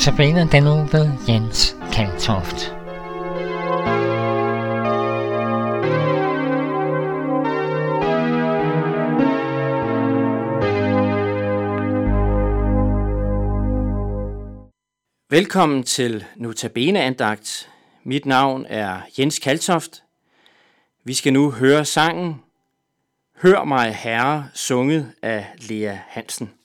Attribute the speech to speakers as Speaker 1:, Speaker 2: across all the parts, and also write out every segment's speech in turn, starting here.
Speaker 1: Notabene den nu ved Jens Kaltoft.
Speaker 2: Velkommen til Notabene andagt. Mit navn er Jens Kaltoft. Vi skal nu høre sangen Hør mig herre, sunget af Lea Hansen.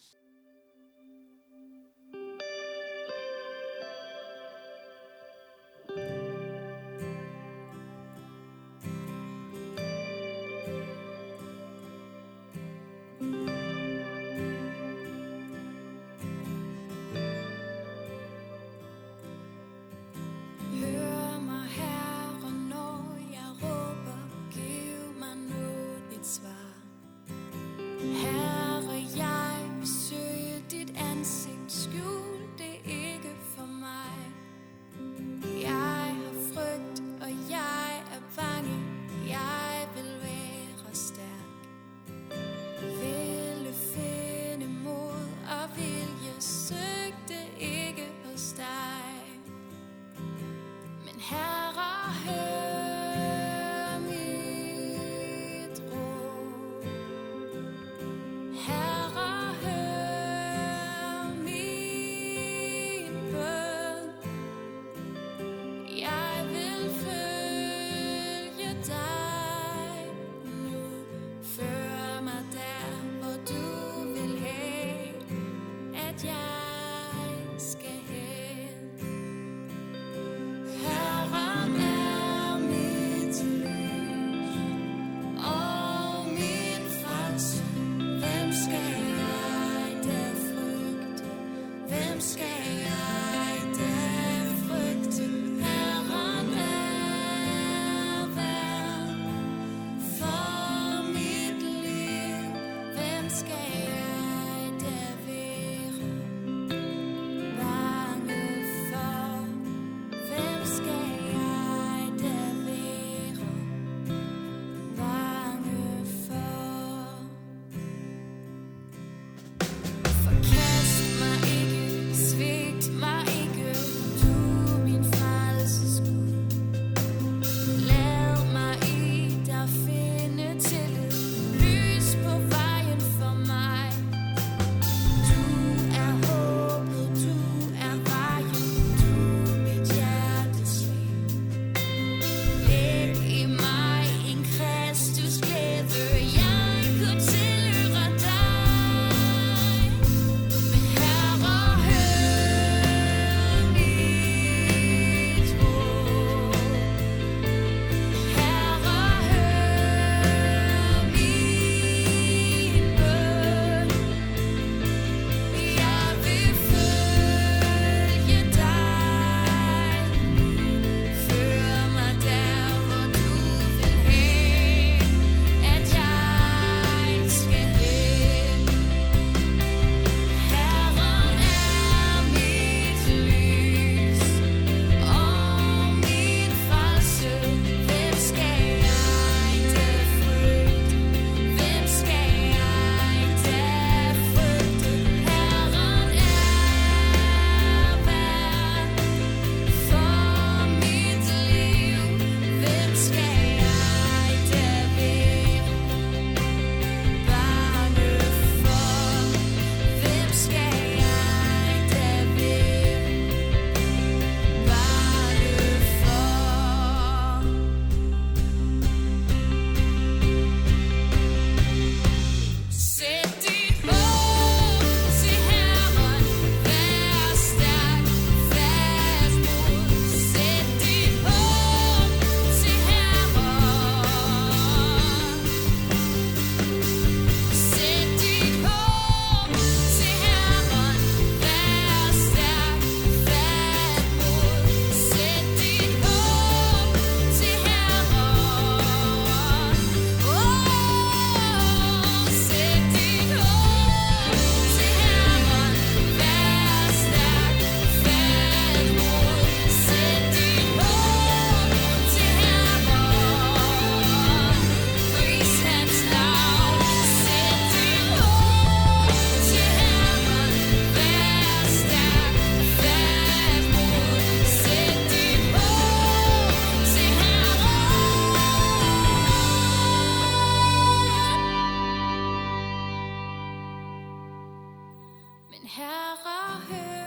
Speaker 2: Men herre, hør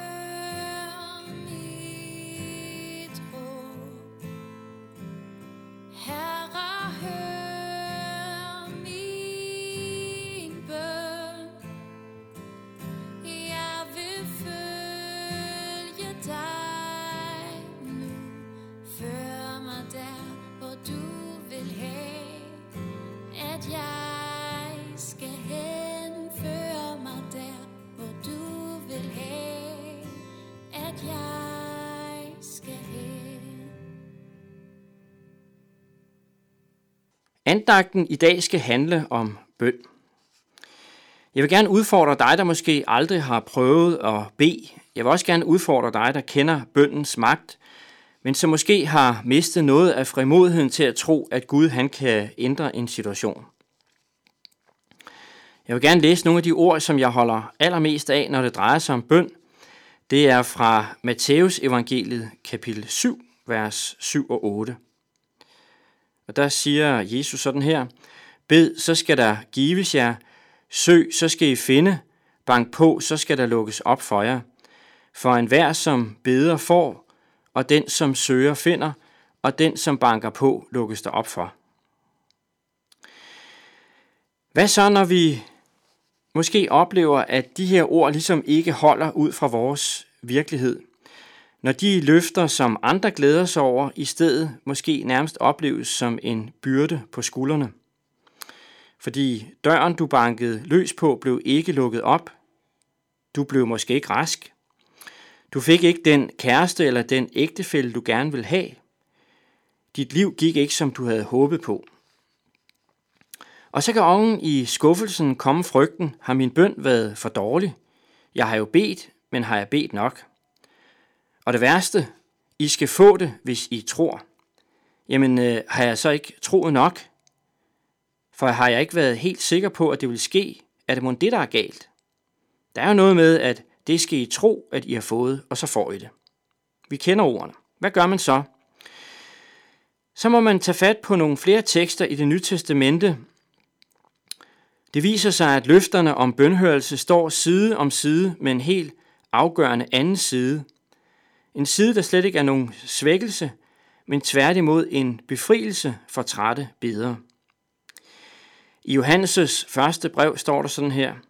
Speaker 3: Andagten i dag skal handle om bøn. Jeg vil gerne udfordre dig, der måske aldrig har prøvet at bede. Jeg vil også gerne udfordre dig, der kender bøndens magt, men som måske har mistet noget af frimodigheden til at tro, at Gud han kan ændre en situation. Jeg vil gerne læse nogle af de ord, som jeg holder allermest af, når det drejer sig om bøn. Det er fra Matthæus evangeliet kapitel 7, vers 7 og 8. Og der siger Jesus sådan her, Bed, så skal der gives jer, søg, så skal I finde, bank på, så skal der lukkes op for jer. For enhver, som beder, får, og den, som søger, finder, og den, som banker på, lukkes der op for. Hvad så, når vi måske oplever, at de her ord ligesom ikke holder ud fra vores virkelighed? Når de løfter, som andre glæder sig over, i stedet måske nærmest opleves som en byrde på skuldrene. Fordi døren, du bankede løs på, blev ikke lukket op. Du blev måske ikke rask. Du fik ikke den kæreste eller den ægtefælle, du gerne vil have. Dit liv gik ikke, som du havde håbet på. Og så kan oven i skuffelsen komme frygten, har min bøn været for dårlig? Jeg har jo bedt, men har jeg bedt nok? Og det værste, I skal få det, hvis I tror. Jamen, øh, har jeg så ikke troet nok? For har jeg ikke været helt sikker på, at det vil ske? Er det måske det, der er galt? Der er jo noget med, at det skal I tro, at I har fået, og så får I det. Vi kender ordene. Hvad gør man så? Så må man tage fat på nogle flere tekster i det nye testamente. Det viser sig, at løfterne om bønhørelse står side om side med en helt afgørende anden side. En side, der slet ikke er nogen svækkelse, men tværtimod en befrielse for trætte bedre. I Johannes' første brev står der sådan her –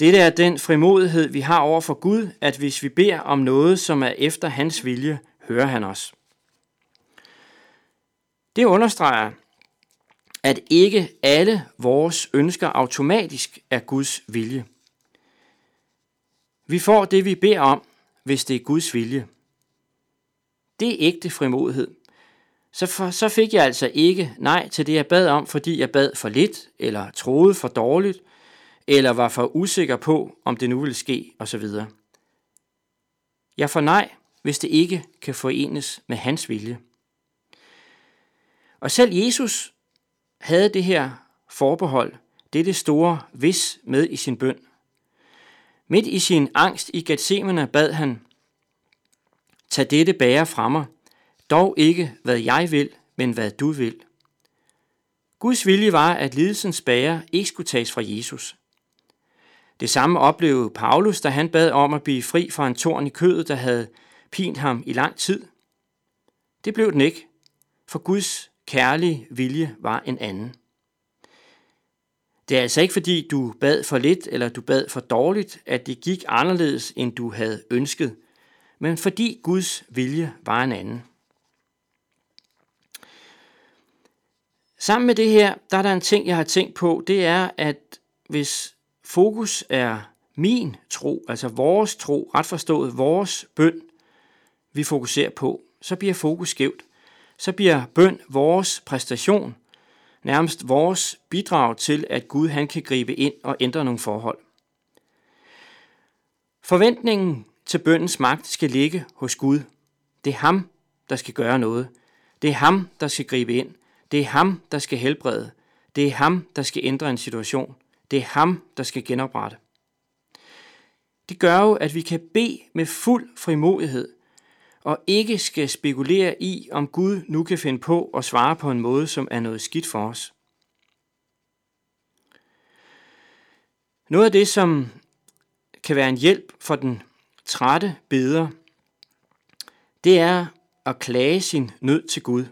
Speaker 3: dette er den frimodighed, vi har over for Gud, at hvis vi beder om noget, som er efter hans vilje, hører han os. Det understreger, at ikke alle vores ønsker automatisk er Guds vilje. Vi får det, vi beder om, hvis det er Guds vilje. Det er ægte frimodighed. Så, for, så fik jeg altså ikke nej til det, jeg bad om, fordi jeg bad for lidt, eller troede for dårligt, eller var for usikker på, om det nu ville ske, osv. Jeg får nej, hvis det ikke kan forenes med hans vilje. Og selv Jesus havde det her forbehold, det er det store hvis med i sin bøn. Midt i sin angst i Gethsemane bad han, Tag dette bære fra mig, dog ikke hvad jeg vil, men hvad du vil. Guds vilje var, at lidelsens bære ikke skulle tages fra Jesus. Det samme oplevede Paulus, da han bad om at blive fri fra en torn i kødet, der havde pint ham i lang tid. Det blev den ikke, for Guds kærlige vilje var en anden. Det er altså ikke fordi, du bad for lidt eller du bad for dårligt, at det gik anderledes, end du havde ønsket, men fordi Guds vilje var en anden. Sammen med det her, der er der en ting, jeg har tænkt på, det er, at hvis fokus er min tro, altså vores tro, ret forstået vores bøn, vi fokuserer på, så bliver fokus skævt. Så bliver bøn vores præstation, nærmest vores bidrag til, at Gud han kan gribe ind og ændre nogle forhold. Forventningen til bøndens magt skal ligge hos Gud. Det er ham, der skal gøre noget. Det er ham, der skal gribe ind. Det er ham, der skal helbrede. Det er ham, der skal ændre en situation. Det er ham, der skal genoprette. Det gør jo, at vi kan bede med fuld frimodighed, og ikke skal spekulere i, om Gud nu kan finde på at svare på en måde, som er noget skidt for os. Noget af det, som kan være en hjælp for den trætte beder, det er at klage sin nød til Gud.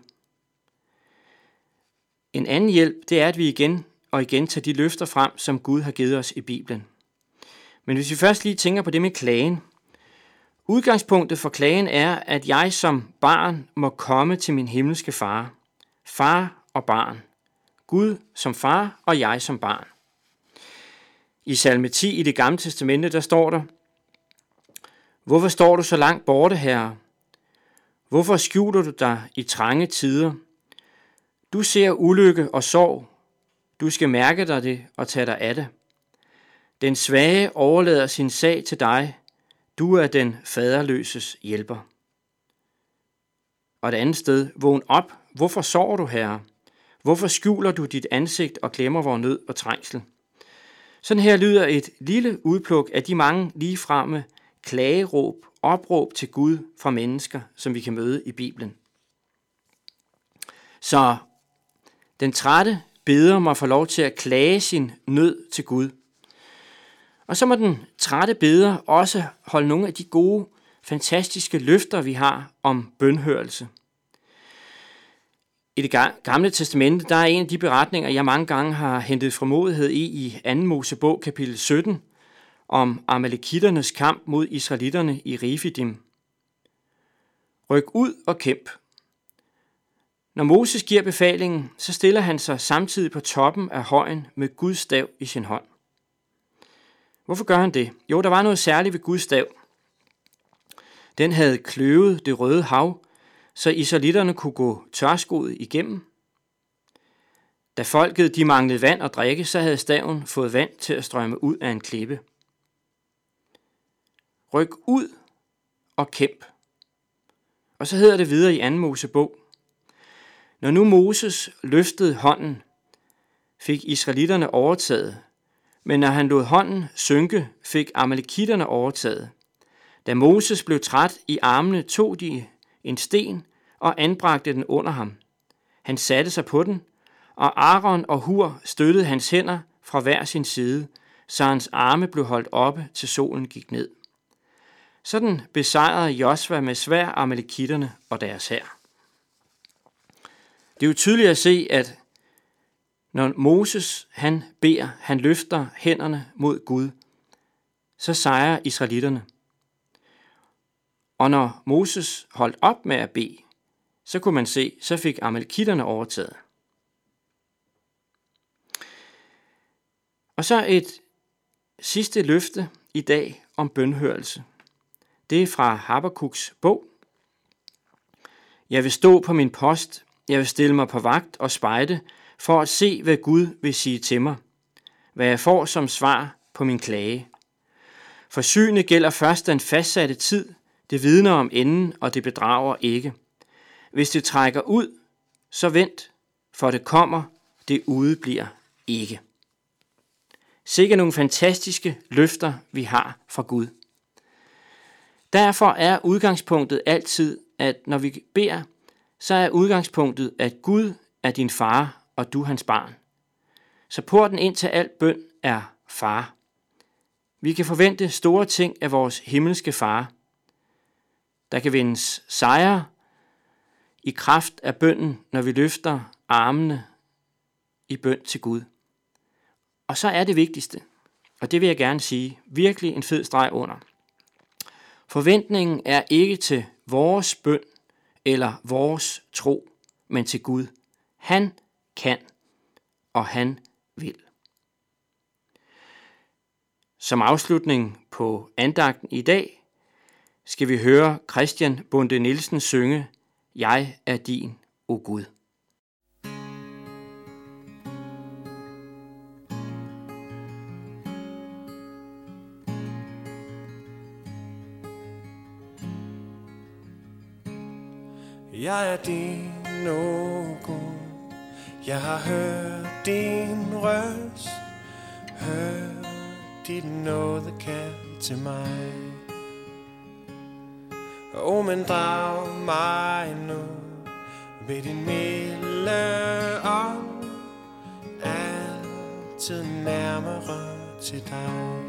Speaker 3: En anden hjælp, det er, at vi igen og igen tager de løfter frem, som Gud har givet os i Bibelen. Men hvis vi først lige tænker på det med klagen. Udgangspunktet for klagen er, at jeg som barn må komme til min himmelske far. Far og barn. Gud som far og jeg som barn. I salme 10 i det gamle testamente, der står der, Hvorfor står du så langt borte, herre? Hvorfor skjuler du dig i trange tider? Du ser ulykke og sorg. Du skal mærke dig det og tage dig af det. Den svage overlader sin sag til dig. Du er den faderløses hjælper. Og et andet sted, vågn op. Hvorfor sover du, herre? Hvorfor skjuler du dit ansigt og glemmer vor nød og trængsel? Sådan her lyder et lille udpluk af de mange ligefremme klageråb, opråb til Gud fra mennesker, som vi kan møde i Bibelen. Så den trætte beder mig få lov til at klage sin nød til Gud. Og så må den trætte beder også holde nogle af de gode, fantastiske løfter, vi har om bønhørelse. I det gamle testamente, der er en af de beretninger, jeg mange gange har hentet frimodighed i, i 2. Mosebog kapitel 17, om amalekitternes kamp mod israelitterne i Refidim. Ryk ud og kæmp. Når Moses giver befalingen, så stiller han sig samtidig på toppen af højen med Guds stav i sin hånd. Hvorfor gør han det? Jo, der var noget særligt ved Guds stav. Den havde kløvet det røde hav, så israelitterne kunne gå tørskoet igennem. Da folket de manglede vand at drikke, så havde staven fået vand til at strømme ud af en klippe. Ryk ud og kæmp. Og så hedder det videre i 2. Mosebog. Når nu Moses løftede hånden, fik israelitterne overtaget, men når han lod hånden synke, fik amalekitterne overtaget. Da Moses blev træt i armene, tog de en sten og anbragte den under ham. Han satte sig på den, og Aaron og Hur støttede hans hænder fra hver sin side, så hans arme blev holdt oppe, til solen gik ned. Sådan besejrede Josva med svær amalekitterne og deres hær. Det er jo tydeligt at se, at når Moses han beder, han løfter hænderne mod Gud, så sejrer israelitterne. Og når Moses holdt op med at bede, så kunne man se, så fik amalekitterne overtaget. Og så et sidste løfte i dag om bønhørelse. Det er fra Habakkuk's bog. Jeg vil stå på min post, jeg vil stille mig på vagt og spejde, for at se, hvad Gud vil sige til mig, hvad jeg får som svar på min klage. For synet gælder først den fastsatte tid, det vidner om enden, og det bedrager ikke. Hvis det trækker ud, så vent, for det kommer, det udebliver ikke. Sikke nogle fantastiske løfter, vi har fra Gud. Derfor er udgangspunktet altid, at når vi beder, så er udgangspunktet, at Gud er din far, og du hans barn. Så porten ind til alt bøn er far. Vi kan forvente store ting af vores himmelske far. Der kan vindes sejre i kraft af bønden, når vi løfter armene i bøn til Gud. Og så er det vigtigste, og det vil jeg gerne sige, virkelig en fed streg under. Forventningen er ikke til vores bøn eller vores tro, men til Gud. Han kan, og han vil. Som afslutning på andagten i dag skal vi høre Christian Bunde Nielsen synge Jeg er din, o Gud.
Speaker 4: Jeg er din, o Gud. Jeg har hørt din røst, hørt dit nåde kald til mig. O, men drag mig nu ved din milde ånd, altid nærmere til dig.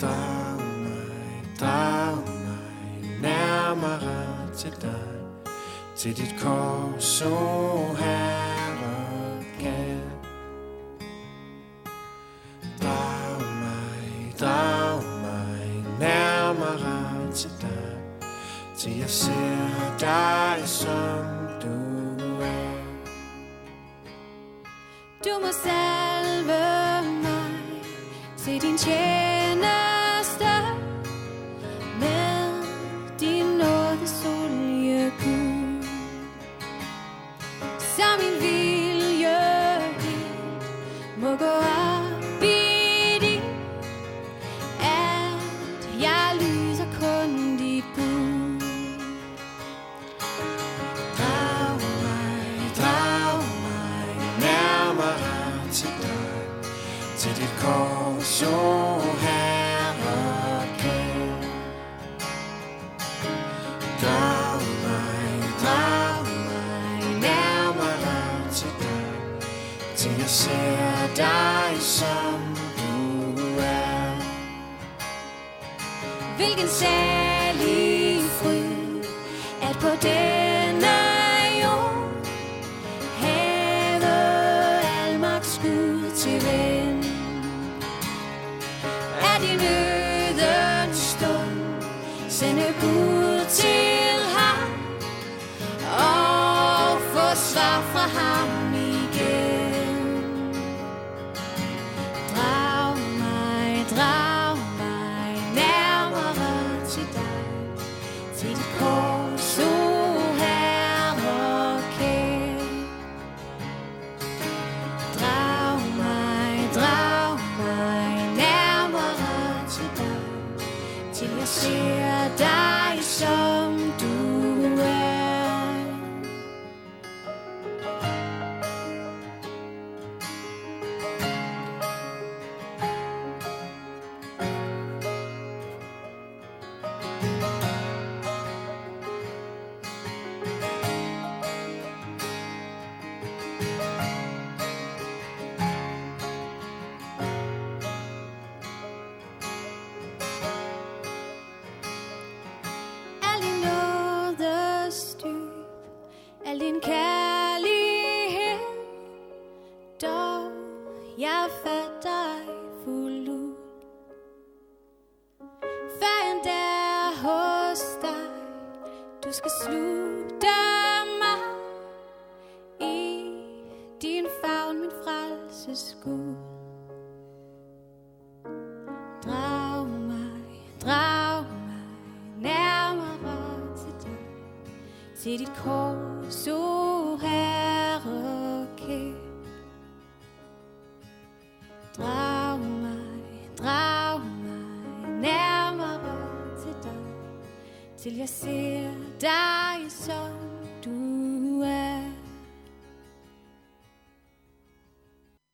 Speaker 4: Drag mig, drag mig nærmere til dig til dit kors, o oh Herre, kan. Drag mig, drag mig nærmere til dig, til jeg ser dig, som du er.
Speaker 2: Du må salve mig til din
Speaker 4: tjener, ser dig, som du er.
Speaker 2: Hvilken særlig fryd, at på det hjertes skud. Drag mig, drag mig nærmere til dig, til dit kors, o oh herre kære. Drag mig, drag mig nærmere til dig, til jeg ser dig i sorg.